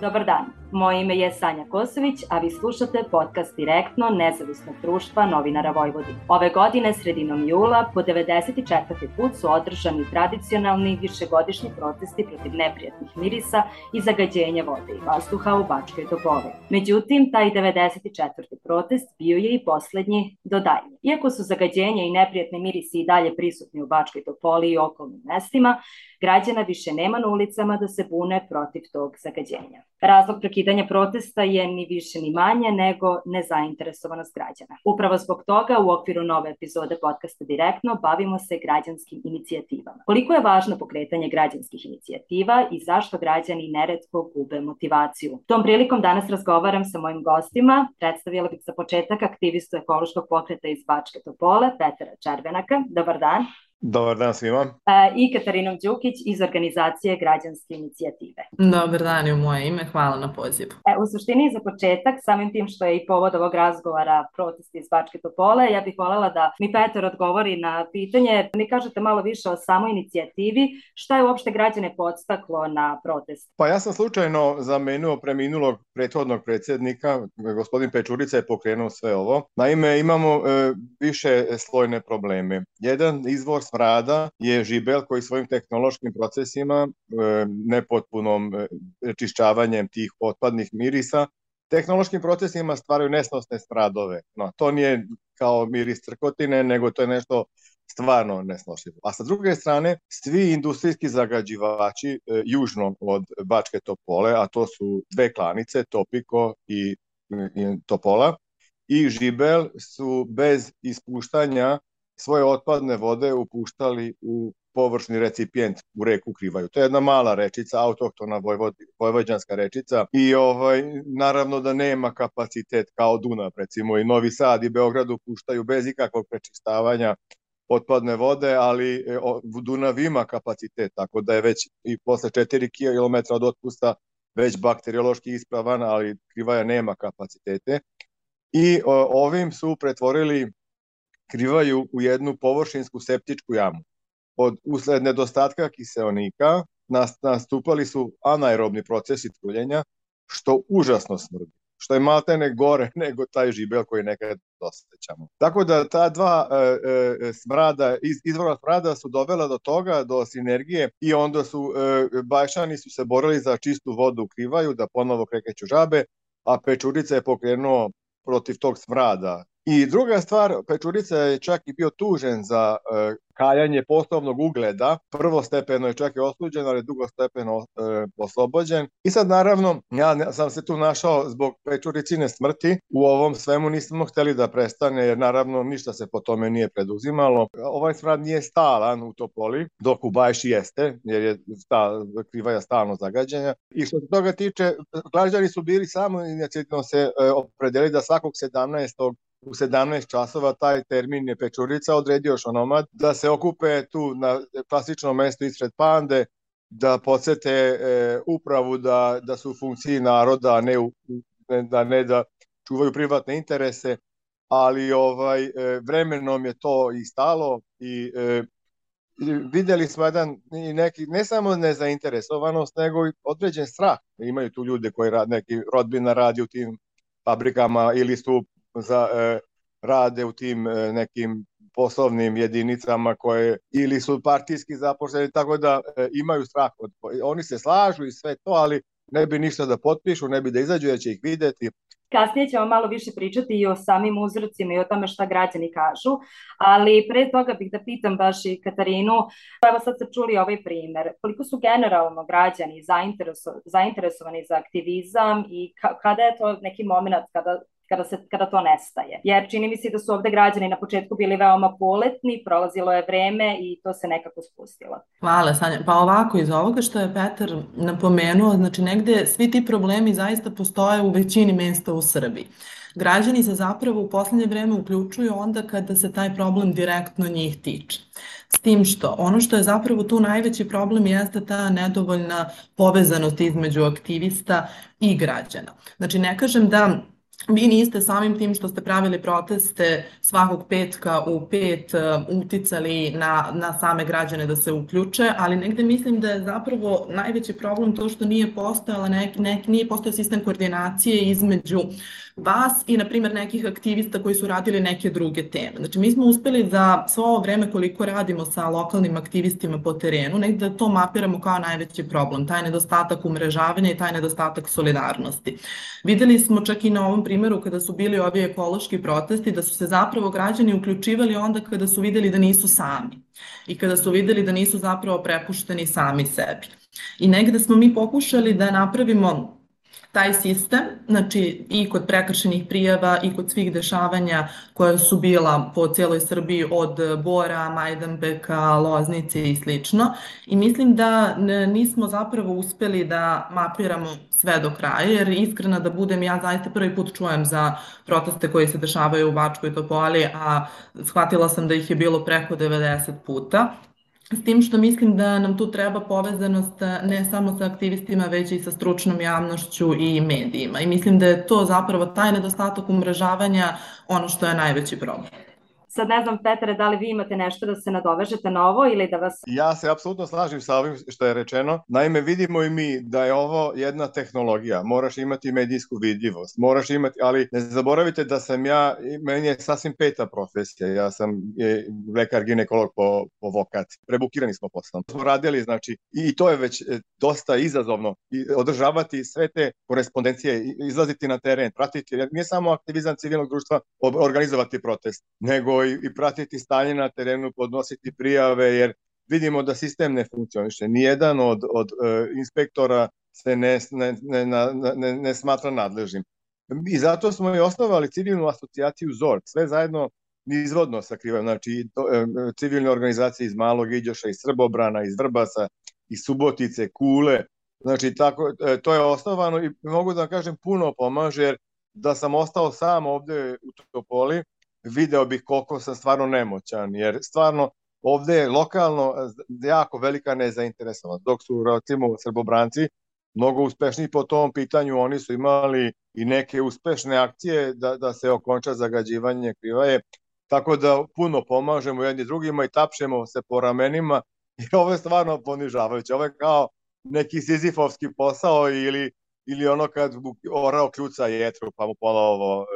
Dobar dan, moje ime je Sanja Kosović, a vi slušate podcast direktno Nezavisnog društva novinara Vojvodine. Ove godine, sredinom jula, po 94. put su održani tradicionalni višegodišnji protesti protiv neprijatnih mirisa i zagađenja vode i vazduha u Bačkoj Topoli. Međutim, taj 94. protest bio je i poslednji do dalje. Iako su zagađenja i neprijatne mirisi i dalje prisutni u Bačkoj Topoli i okolnim mestima, građana više nema na ulicama da se bune protiv tog zagađenja. Razlog protesta je ni više ni manje nego nezainteresovanost građana. Upravo zbog toga u okviru nove epizode podcasta Direktno bavimo se građanskim inicijativama. Koliko je važno pokretanje građanskih inicijativa i zašto građani neretko gube motivaciju? Tom prilikom danas razgovaram sa mojim gostima. Predstavila bih za početak aktivistu ekološkog pokreta iz Bačke Topole, Petera Červenaka. Dobar dan. Dobar dan svima. E, I Katarinom Đukić iz organizacije Građanske inicijative. Dobar dan i u moje ime, hvala na pozivu. E, u suštini za početak, samim tim što je i povod ovog razgovora protesti iz Bačke Topole, ja bih voljela da mi Petar odgovori na pitanje, mi kažete malo više o samoj inicijativi, šta je uopšte građane podstaklo na protest? Pa ja sam slučajno zamenuo preminulog prethodnog predsednika, gospodin Pečurica je pokrenuo sve ovo. Naime, imamo e, više slojne probleme. Jedan izvor smrada je žibel koji svojim tehnološkim procesima, e, nepotpunom e, čišćavanjem tih otpadnih mirisa, tehnološkim procesima stvaraju nesnosne smradove. No, to nije kao miris crkotine, nego to je nešto stvarno nesnošljivo. A sa druge strane, svi industrijski zagađivači e, južno od Bačke Topole, a to su dve klanice, Topiko i, i Topola, i Žibel su bez ispuštanja svoje otpadne vode upuštali u površni recipijent u reku Krivaju. To je jedna mala rečica, autohtona vojvođanska rečica i ovaj, naravno da nema kapacitet kao Dunav, recimo i Novi Sad i Beograd upuštaju bez ikakvog prečistavanja otpadne vode, ali e, Dunav ima kapacitet, tako da je već i posle 4 km od otpusta već bakteriološki ispravan, ali Krivaja nema kapacitete. I ovim su pretvorili skrivaju u jednu površinsku septičku jamu. Od usled nedostatka kiseonika nastupali su anaerobni procesi truljenja, što užasno smrdi što je maltene gore nego taj žibel koji nekad dosećamo. Tako da ta dva e, e, smrada, iz, izvora smrada su dovela do toga, do sinergije i onda su e, bajšani su se borili za čistu vodu u Krivaju, da ponovo krekeću žabe, a Pečurica je pokrenuo protiv tog smrada I druga stvar, Pečurica je čak i bio tužen za e, kaljanje poslovnog ugleda. Prvo stepeno je čak i osuđen, ali drugo stepeno e, oslobođen. I sad naravno, ja sam se tu našao zbog Pečuricine smrti. U ovom svemu nismo hteli da prestane, jer naravno ništa se po tome nije preduzimalo. Ovaj smrad nije stalan u Topoli, dok u Bajši jeste, jer je sta, krivaja stalno zagađenja. I što se toga tiče, građani su bili samo inicijativno se e, opredeli da svakog 17 u 17 časova taj termin je Pečurica odredio Šonomad da se okupe tu na klasičnom mestu ispred Pande da podsete e, upravu da, da su u funkciji naroda, a ne, u, da ne da čuvaju privatne interese, ali ovaj e, vremenom je to i stalo i e, videli smo jedan i neki, ne samo nezainteresovanost, nego i određen strah. Imaju tu ljude koji rad, neki rodbina radi u tim fabrikama ili su za e, rade u tim e, nekim poslovnim jedinicama koje ili su partijski zaposleni, tako da e, imaju strah. Od, oni se slažu i sve to, ali ne bi ništa da potpišu, ne bi da izađu, da će ih videti. Kasnije ćemo malo više pričati i o samim uzrocima i o tome šta građani kažu, ali pre toga bih da pitam baš i Katarinu, evo sad ste čuli ovaj primer, koliko su generalno građani zaintereso, zainteresovani za aktivizam i ka, kada je to neki moment kada kada, se, kada to nestaje. Jer čini mi se da su ovde građani na početku bili veoma poletni, prolazilo je vreme i to se nekako spustilo. Hvala Sanja. Pa ovako, iz ovoga što je Petar napomenuo, znači negde svi ti problemi zaista postoje u većini mesta u Srbiji. Građani se zapravo u poslednje vreme uključuju onda kada se taj problem direktno njih tiče. S tim što ono što je zapravo tu najveći problem jeste ta nedovoljna povezanost između aktivista i građana. Znači ne kažem da vi niste samim tim što ste pravili proteste svakog petka u pet uh, uticali na, na same građane da se uključe, ali negde mislim da je zapravo najveći problem to što nije postojala nek, nek, nije postojao sistem koordinacije između vas i, na primjer, nekih aktivista koji su radili neke druge teme. Znači, mi smo uspeli za svo ovo vreme koliko radimo sa lokalnim aktivistima po terenu, negde da to mapiramo kao najveći problem, taj nedostatak umrežavanja i taj nedostatak solidarnosti. Videli smo čak i na ovom primeru kada su bili ovi ekološki protesti da su se zapravo građani uključivali onda kada su videli da nisu sami i kada su videli da nisu zapravo prepušteni sami sebi. I negde smo mi pokušali da napravimo taj sistem, znači i kod prekršenih prijava i kod svih dešavanja koja su bila po cijeloj Srbiji od Bora, Majdanbeka, Loznice i slično. I mislim da nismo zapravo uspeli da mapiramo sve do kraja, jer iskreno da budem, ja zaista prvi put čujem za proteste koji se dešavaju u Bačkoj Topoli, a shvatila sam da ih je bilo preko 90 puta. S tim što mislim da nam tu treba povezanost eh, ne samo sa aktivistima, već i sa stručnom javnošću i medijima. I mislim da je to zapravo taj nedostatak umrežavanja ono što je najveći problem. Sad ne znam, Petre, da li vi imate nešto da se nadovežete na ovo ili da vas... Ja se apsolutno slažem sa ovim što je rečeno. Naime, vidimo i mi da je ovo jedna tehnologija. Moraš imati medijsku vidljivost. Moraš imati, ali ne zaboravite da sam ja, meni je sasvim peta profesija. Ja sam je, lekar ginekolog po, po vokaciji. Prebukirani smo poslom. Smo radili, znači, i to je već e, dosta izazovno. I održavati sve te korespondencije, izlaziti na teren, pratiti, nije samo aktivizam civilnog društva organizovati protest, nego i, i pratiti stanje na terenu, podnositi prijave, jer vidimo da sistem ne funkcioniše. Nijedan od, od uh, inspektora se ne, ne, ne, ne, ne smatra nadležnim. I zato smo i osnovali civilnu asocijaciju ZOR, sve zajedno izvodno sakrivaju, znači to, e, civilne organizacije iz Malog Iđoša, iz Srbobrana, iz Vrbasa, iz Subotice, Kule, znači tako, e, to je osnovano i mogu da kažem puno pomaže, jer da sam ostao sam ovde u Topoli, video bih koliko sam stvarno nemoćan, jer stvarno ovde je lokalno jako velika nezainteresovanost, dok su recimo srbobranci mnogo uspešniji po tom pitanju, oni su imali i neke uspešne akcije da, da se okonča zagađivanje krivaje, tako da puno pomažemo jedni drugima i tapšemo se po ramenima. I ovo je stvarno ponižavajuće, ovo je kao neki sizifovski posao ili, ili ono kad orao kljuca jetru pa mu pola ovo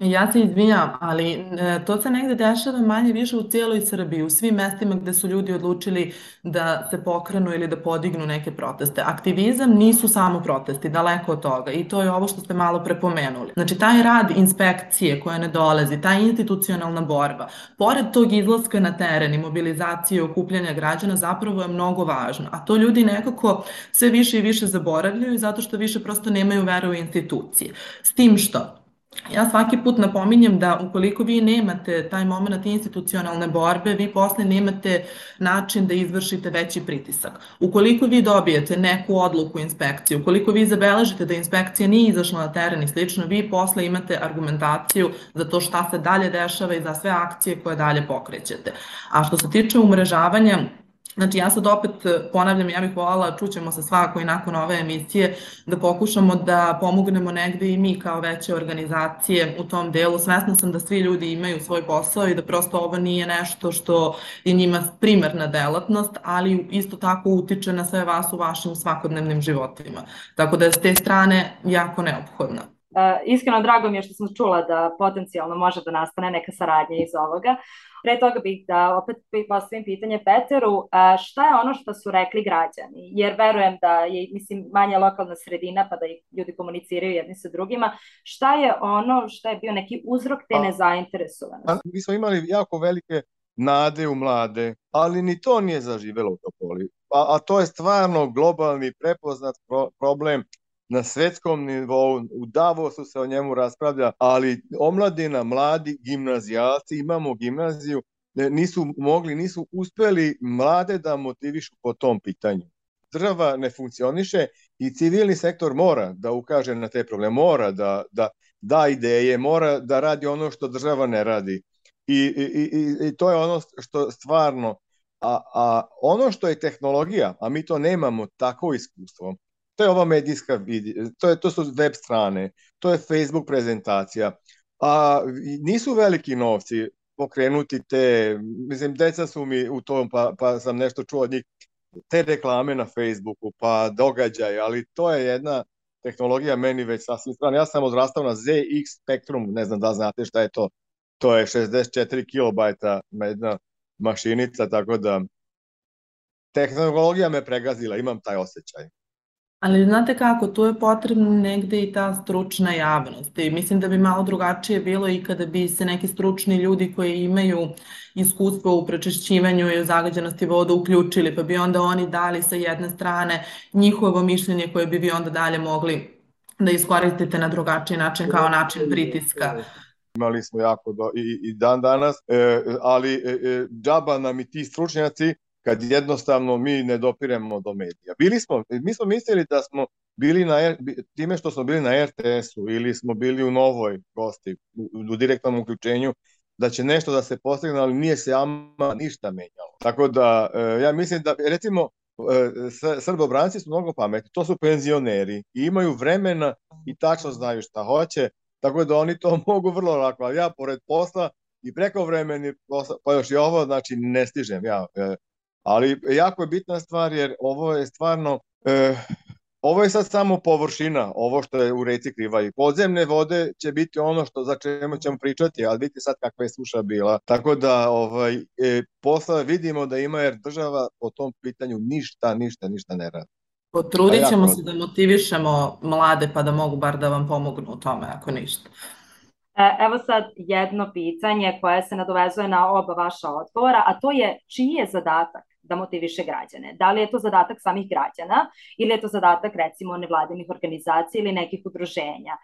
Ja se izvinjam, ali e, to se negde dešava manje više u cijeloj Srbiji, u svim mestima gde su ljudi odlučili da se pokrenu ili da podignu neke proteste. Aktivizam nisu samo protesti, daleko od toga i to je ovo što ste malo prepomenuli. Znači, taj rad inspekcije koja ne dolazi, ta institucionalna borba, pored tog izlaska na teren i mobilizacije i okupljanja građana zapravo je mnogo važno, a to ljudi nekako sve više i više zaboravljaju zato što više prosto nemaju veru u institucije. S tim što Ja svaki put napominjem da ukoliko vi nemate taj moment institucionalne borbe, vi posle nemate način da izvršite veći pritisak. Ukoliko vi dobijete neku odluku inspekcije, ukoliko vi zabeležite da inspekcija nije izašla na teren i slično, vi posle imate argumentaciju za to šta se dalje dešava i za sve akcije koje dalje pokrećete. A što se tiče umrežavanja, Znači ja sad opet ponavljam, ja bih volala, čućemo se svakako i nakon ove emisije, da pokušamo da pomognemo negde i mi kao veće organizacije u tom delu. Svesna sam da svi ljudi imaju svoj posao i da prosto ovo nije nešto što je njima primarna delatnost, ali isto tako utiče na sve vas u vašim svakodnevnim životima. Tako da je s te strane jako neophodna. Uh, iskreno drago mi je što sam čula da potencijalno može da nastane neka saradnja iz ovoga. Pre toga bih da opet postavim pitanje Peteru, šta je ono što su rekli građani? Jer verujem da je, mislim, manja lokalna sredina pa da ljudi komuniciraju jedni sa drugima. Šta je ono što je bio neki uzrok te nezainteresovanosti? Mi smo imali jako velike nade u mlade, ali ni to nije zaživelo u Topoli. A, a to je stvarno globalni prepoznat pro, problem na svetskom nivou, u Davosu se o njemu raspravlja, ali omladina, mladi gimnazijalci, imamo gimnaziju, nisu mogli, nisu uspeli mlade da motivišu po tom pitanju. Država ne funkcioniše i civilni sektor mora da ukaže na te probleme, mora da, da da ideje, mora da radi ono što država ne radi. I, i, i, i to je ono što stvarno, a, a ono što je tehnologija, a mi to nemamo tako iskustvo, to je ova medijska, to, je, to su web strane, to je Facebook prezentacija, a nisu veliki novci pokrenuti te, mislim, deca su mi u tom, pa, pa sam nešto čuo od njih, te reklame na Facebooku, pa događaj, ali to je jedna tehnologija meni već sasvim strana. Ja sam odrastao na ZX Spectrum, ne znam da znate šta je to. To je 64 kilobajta jedna mašinica, tako da tehnologija me pregazila, imam taj osjećaj. Ali znate kako, tu je potrebna negde i ta stručna javnost i mislim da bi malo drugačije bilo i kada bi se neki stručni ljudi koji imaju iskustvo u prečišćivanju i u zagađenosti voda uključili, pa bi onda oni dali sa jedne strane njihovo mišljenje koje bi vi onda dalje mogli da iskoristite na drugačiji način kao način pritiska. Imali smo jako do, i, i dan danas, e, ali e, e, džaba nam i ti stručnjaci kad jednostavno mi ne dopiremo do medija. Bili smo, mi smo mislili da smo bili na, time što smo bili na RTS-u ili smo bili u novoj gosti, u, u direktnom uključenju, da će nešto da se postigne, ali nije se ama ništa menjalo. Tako da, e, ja mislim da, recimo, e, srbobranci su mnogo pametni, to su penzioneri i imaju vremena i tačno znaju šta hoće, tako da oni to mogu vrlo lako, ali ja pored posla i preko vremeni, pa još i ovo, znači ne stižem ja e, Ali jako je bitna stvar jer ovo je stvarno e, ovo je sad samo površina, ovo što je u reci kriva i podzemne vode će biti ono što za čemu ćemo pričati, ali vidite sad kakva je suša bila. Tako da ovaj, e, posle vidimo da ima jer država po tom pitanju ništa, ništa, ništa ne radi. Potrudit ćemo se da motivišemo mlade pa da mogu bar da vam pomognu u tome, ako ništa. E, evo sad jedno pitanje koje se nadovezuje na oba vaša odgovora, a to je čiji je zadatak da motiviše građane. Da li je to zadatak samih građana ili je to zadatak recimo nevladinih organizacija ili nekih udruženja?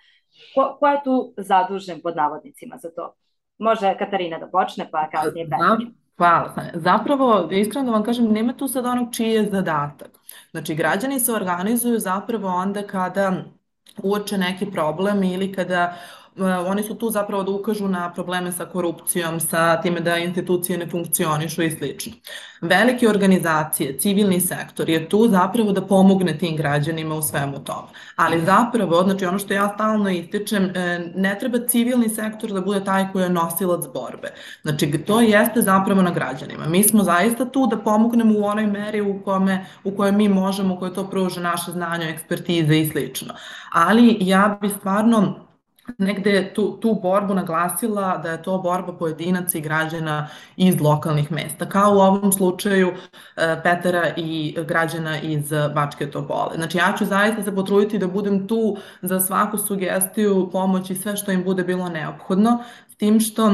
Ko, ko je tu zadužen pod navodnicima za to? Može Katarina da počne pa kasnije Petar. Hvala. Zapravo, iskreno da vam kažem, nema tu sad onog čiji je zadatak. Znači, građani se organizuju zapravo onda kada uoče neki problem ili kada E, oni su tu zapravo da ukažu na probleme sa korupcijom, sa time da institucije ne funkcionišu i slično. Velike organizacije, civilni sektor je tu zapravo da pomogne tim građanima u svemu tome. Ali zapravo, znači ono što ja stalno ističem, e, ne treba civilni sektor da bude taj koji je nosilac borbe. Znači, to jeste zapravo na građanima. Mi smo zaista tu da pomognemo u onoj meri u, kome, u kojoj mi možemo, u kojoj to pruže naše znanje, ekspertize i slično. Ali ja bi stvarno negde tu, tu borbu naglasila da je to borba pojedinaca i građana iz lokalnih mesta, kao u ovom slučaju e, Petera i građana iz Bačke Topole. Znači ja ću zaista se potruditi da budem tu za svaku sugestiju, pomoć i sve što im bude bilo neophodno, s tim što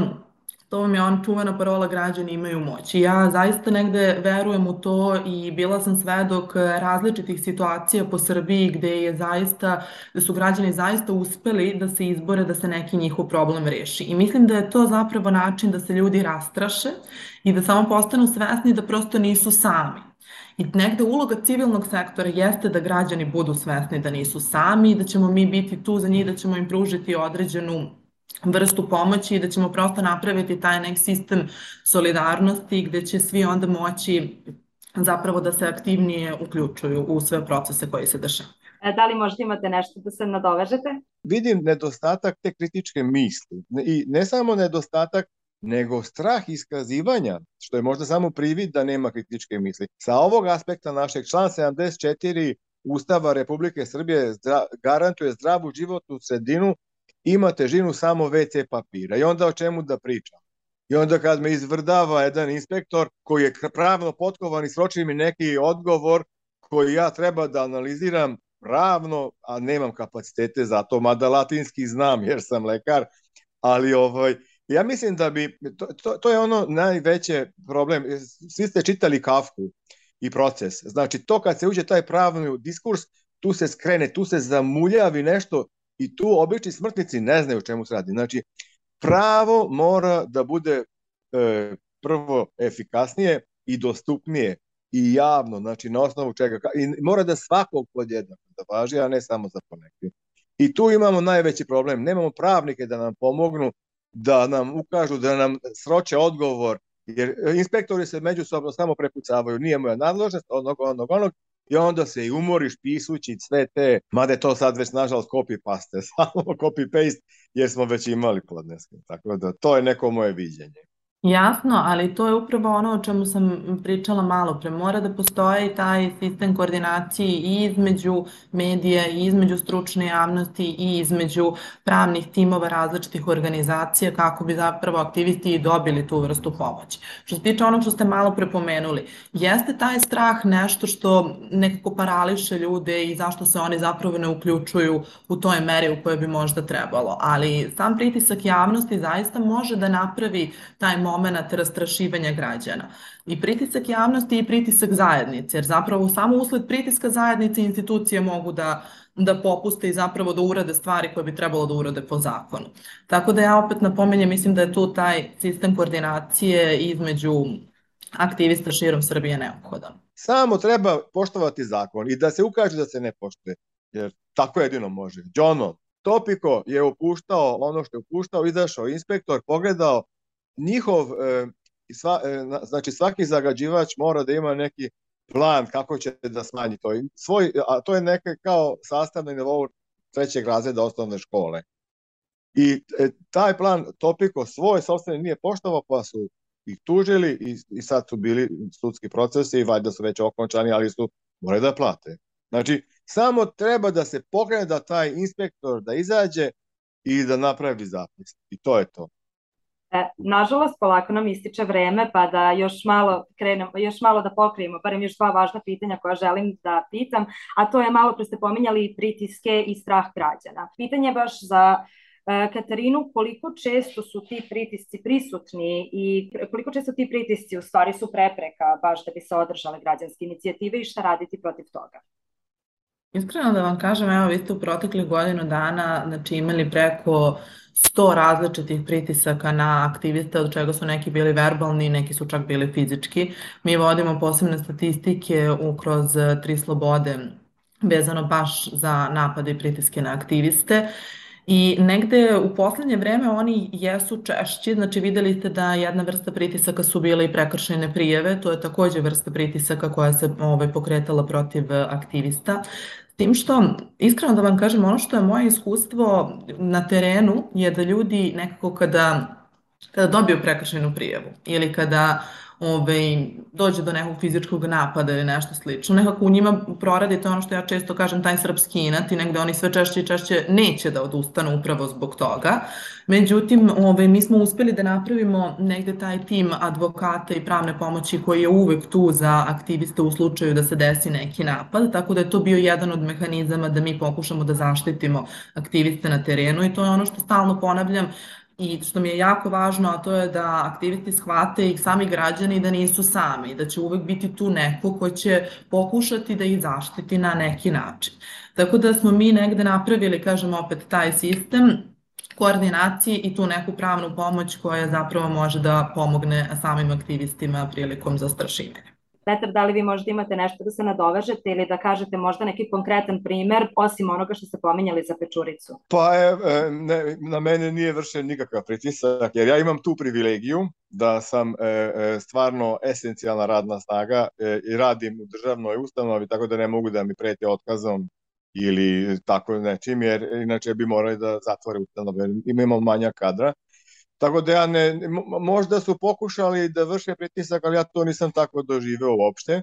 To vam je on čuvena parola građani imaju moć. I ja zaista negde verujem u to i bila sam svedok različitih situacija po Srbiji gde je zaista, gde su građani zaista uspeli da se izbore da se neki njihov problem reši. I mislim da je to zapravo način da se ljudi rastraše i da samo postanu svesni da prosto nisu sami. I negde uloga civilnog sektora jeste da građani budu svesni da nisu sami, da ćemo mi biti tu za njih, da ćemo im pružiti određenu vrstu pomoći i da ćemo prosto napraviti taj nek sistem solidarnosti gde će svi onda moći zapravo da se aktivnije uključuju u sve procese koji se dešavaju. E, da li možda imate nešto da se nadovežete? Vidim nedostatak te kritičke misli i ne samo nedostatak nego strah iskazivanja, što je možda samo privid da nema kritičke misli. Sa ovog aspekta našeg član 74 Ustava Republike Srbije garantuje zdravu životnu sredinu ima težinu samo WC papira. I onda o čemu da pričam? I onda kad me izvrdava jedan inspektor koji je pravno potkovan i sroči mi neki odgovor koji ja treba da analiziram pravno, a nemam kapacitete za to, mada latinski znam jer sam lekar, ali ovaj, ja mislim da bi, to, to, to je ono najveće problem, svi ste čitali Kafku i proces, znači to kad se uđe taj pravni diskurs, tu se skrene, tu se zamuljavi nešto i tu obični smrtnici ne znaju o čemu se radi. Znači, pravo mora da bude e, prvo efikasnije i dostupnije i javno, znači na osnovu čega, i mora da svakog podjednako da važi, a ne samo za poneki. I tu imamo najveći problem, nemamo pravnike da nam pomognu, da nam ukažu, da nam sroče odgovor, jer inspektori se međusobno samo prepucavaju, nije moja nadložnost, onog, onog, onog, i onda se i umoriš pisući sve te, mada je to sad već nažalost copy-paste, samo copy-paste, jer smo već imali podneske. Tako da to je neko moje viđenje. Jasno, ali to je upravo ono o čemu sam pričala malo pre. Mora da postoji taj sistem koordinacije i između medija, i između stručne javnosti, i između pravnih timova različitih organizacija kako bi zapravo aktivisti i dobili tu vrstu pomoći. Što se tiče onog što ste malo prepomenuli, jeste taj strah nešto što nekako parališe ljude i zašto se oni zapravo ne uključuju u toj meri u kojoj bi možda trebalo. Ali sam pritisak javnosti zaista može da napravi taj moment rastrašivanja građana. I pritisak javnosti i pritisak zajednice, jer zapravo samo usled pritiska zajednice institucije mogu da da popuste i zapravo da urade stvari koje bi trebalo da urade po zakonu. Tako da ja opet napomenjem, mislim da je tu taj sistem koordinacije između aktivista širom Srbije neophodan. Samo treba poštovati zakon i da se ukaže da se ne poštuje, jer tako jedino može. Džono, Topiko je upuštao ono što je upuštao, izašao inspektor, pogledao, njihov, e, sva, e, znači svaki zagađivač mora da ima neki plan kako će da smanji to. Svoj, a to je neke kao sastavni nivou trećeg razreda osnovne škole. I e, taj plan Topiko svoj sobstveni nije poštovao, pa su ih tužili i, i sad su bili sudski procesi i valjda su već okončani, ali su morali da plate. Znači, samo treba da se pokrene da taj inspektor da izađe i da napravi zapis. I to je to. E, nažalost, polako nam ističe vreme, pa da još malo krenemo, još malo da pokrijemo, barem još dva važna pitanja koja želim da pitam, a to je malo pre ste pominjali pritiske i strah građana. Pitanje je baš za e, Katarinu, koliko često su ti pritisci prisutni i koliko često ti pritisci u stvari su prepreka baš da bi se održale građanske inicijative i šta raditi protiv toga? Iskreno da vam kažem, evo vi ste u proteklih godinu dana znači, imali preko 100 različitih pritisaka na aktiviste, od čega su neki bili verbalni, neki su čak bili fizički. Mi vodimo posebne statistike u, kroz tri slobode vezano baš za napade i pritiske na aktiviste. I negde u poslednje vreme oni jesu češći, znači videli ste da jedna vrsta pritisaka su bile i prekršajne prijeve, to je takođe vrsta pritisaka koja se ovaj, pokretala protiv aktivista. Tim što, iskreno da vam kažem, ono što je moje iskustvo na terenu je da ljudi nekako kada, kada dobiju prekršajnu prijavu ili kada ove, dođe do nekog fizičkog napada ili nešto slično. Nekako u njima proradite ono što ja često kažem, taj srpski inat i negde oni sve češće i češće neće da odustanu upravo zbog toga. Međutim, ove, mi smo uspeli da napravimo negde taj tim advokata i pravne pomoći koji je uvek tu za aktiviste u slučaju da se desi neki napad, tako da je to bio jedan od mehanizama da mi pokušamo da zaštitimo aktiviste na terenu i to je ono što stalno ponavljam, i što mi je jako važno, a to je da aktivisti shvate i sami građani da nisu sami, da će uvek biti tu neko ko će pokušati da ih zaštiti na neki način. Tako da smo mi negde napravili, kažem opet, taj sistem koordinacije i tu neku pravnu pomoć koja zapravo može da pomogne samim aktivistima prilikom zastrašivanja. Petar, da li vi možda imate nešto da se nadovežete ili da kažete možda neki konkretan primer, osim onoga što ste pominjali za pečuricu? Pa e, e, ne, na mene nije vršen nikakav pritisak, jer ja imam tu privilegiju da sam e, e, stvarno esencijalna radna snaga e, i radim u državnoj ustanovi, tako da ne mogu da mi preti otkazom ili tako nečim, jer inače bi morali da zatvore ustanove. Imamo manja kadra. Tako da ja ne, možda su pokušali da vrše pritisak, ali ja to nisam tako doživeo uopšte.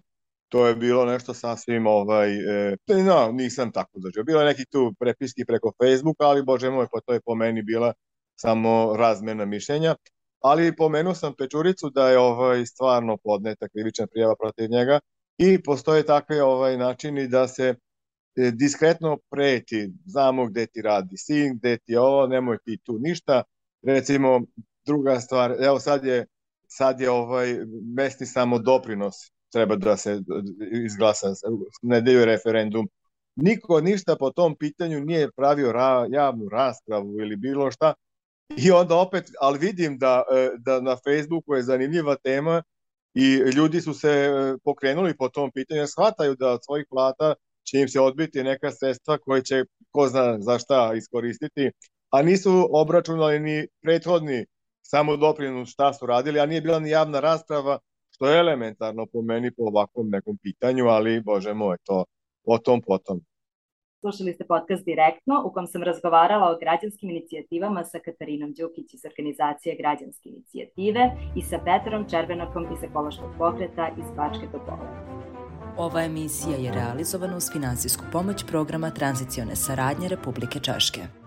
To je bilo nešto sasvim, ovaj, e, no, nisam tako doživeo. Bilo je neki tu prepiski preko Facebooka, ali bože moj, pa to je po meni bila samo razmena mišljenja. Ali pomenuo sam Pečuricu da je ovaj stvarno podneta krivična prijava protiv njega i postoje takve ovaj načini da se e, diskretno preti, znamo gde ti radi sin, gde ti ovo, nemoj ti tu ništa, recimo druga stvar, evo sad je sad je ovaj mesni samo doprinos treba da se izglasa nedelju referendum. Niko ništa po tom pitanju nije pravio ra, javnu raspravu ili bilo šta. I onda opet, ali vidim da, e, da na Facebooku je zanimljiva tema i ljudi su se e, pokrenuli po tom pitanju, shvataju da od svojih plata će im se odbiti neka sredstva koje će ko zna za šta iskoristiti a nisu obračunali ni prethodni samo doprinos šta su radili, a nije bila ni javna rasprava, što je elementarno po meni po ovakvom nekom pitanju, ali bože moj, to o tom potom. Slušali ste podcast Direktno u kom sam razgovarala o građanskim inicijativama sa Katarinom Đukić iz organizacije Građanske inicijative i sa Petrom Červenakom iz ekološkog pokreta iz Bačke Topole. Ova emisija je realizovana uz finansijsku pomoć programa tranzicione saradnje Republike Češke.